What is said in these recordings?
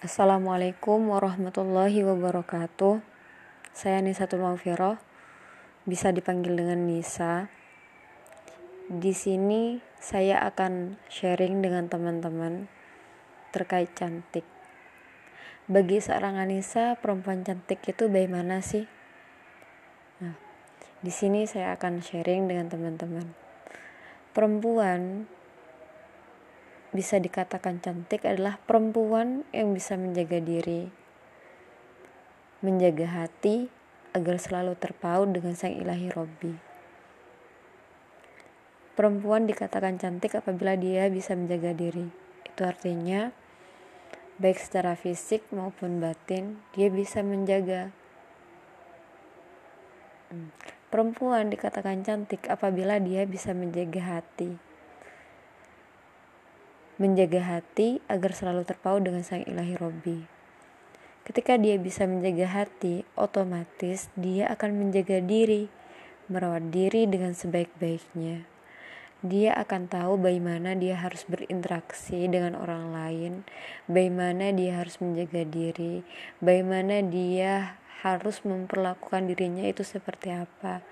Assalamualaikum warahmatullahi wabarakatuh. Saya Nisatul Mawfiroh, bisa dipanggil dengan Nisa. Di sini saya akan sharing dengan teman-teman terkait cantik. Bagi seorang Anissa, perempuan cantik itu bagaimana sih? Nah, di sini saya akan sharing dengan teman-teman. Perempuan bisa dikatakan cantik adalah perempuan yang bisa menjaga diri, menjaga hati agar selalu terpaut dengan sang ilahi Robbi. Perempuan dikatakan cantik apabila dia bisa menjaga diri. Itu artinya baik secara fisik maupun batin dia bisa menjaga. Hmm. Perempuan dikatakan cantik apabila dia bisa menjaga hati menjaga hati agar selalu terpaut dengan sang ilahi Robbi. Ketika dia bisa menjaga hati, otomatis dia akan menjaga diri, merawat diri dengan sebaik-baiknya. Dia akan tahu bagaimana dia harus berinteraksi dengan orang lain, bagaimana dia harus menjaga diri, bagaimana dia harus memperlakukan dirinya itu seperti apa.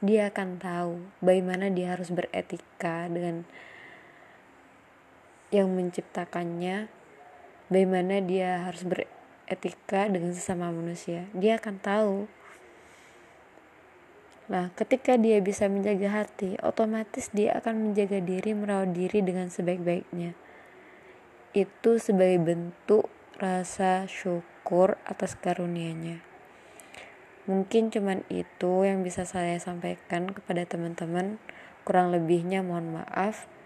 Dia akan tahu bagaimana dia harus beretika dengan yang menciptakannya bagaimana dia harus beretika dengan sesama manusia dia akan tahu Nah, ketika dia bisa menjaga hati, otomatis dia akan menjaga diri, merawat diri dengan sebaik-baiknya. Itu sebagai bentuk rasa syukur atas karunia-Nya. Mungkin cuman itu yang bisa saya sampaikan kepada teman-teman. Kurang lebihnya mohon maaf.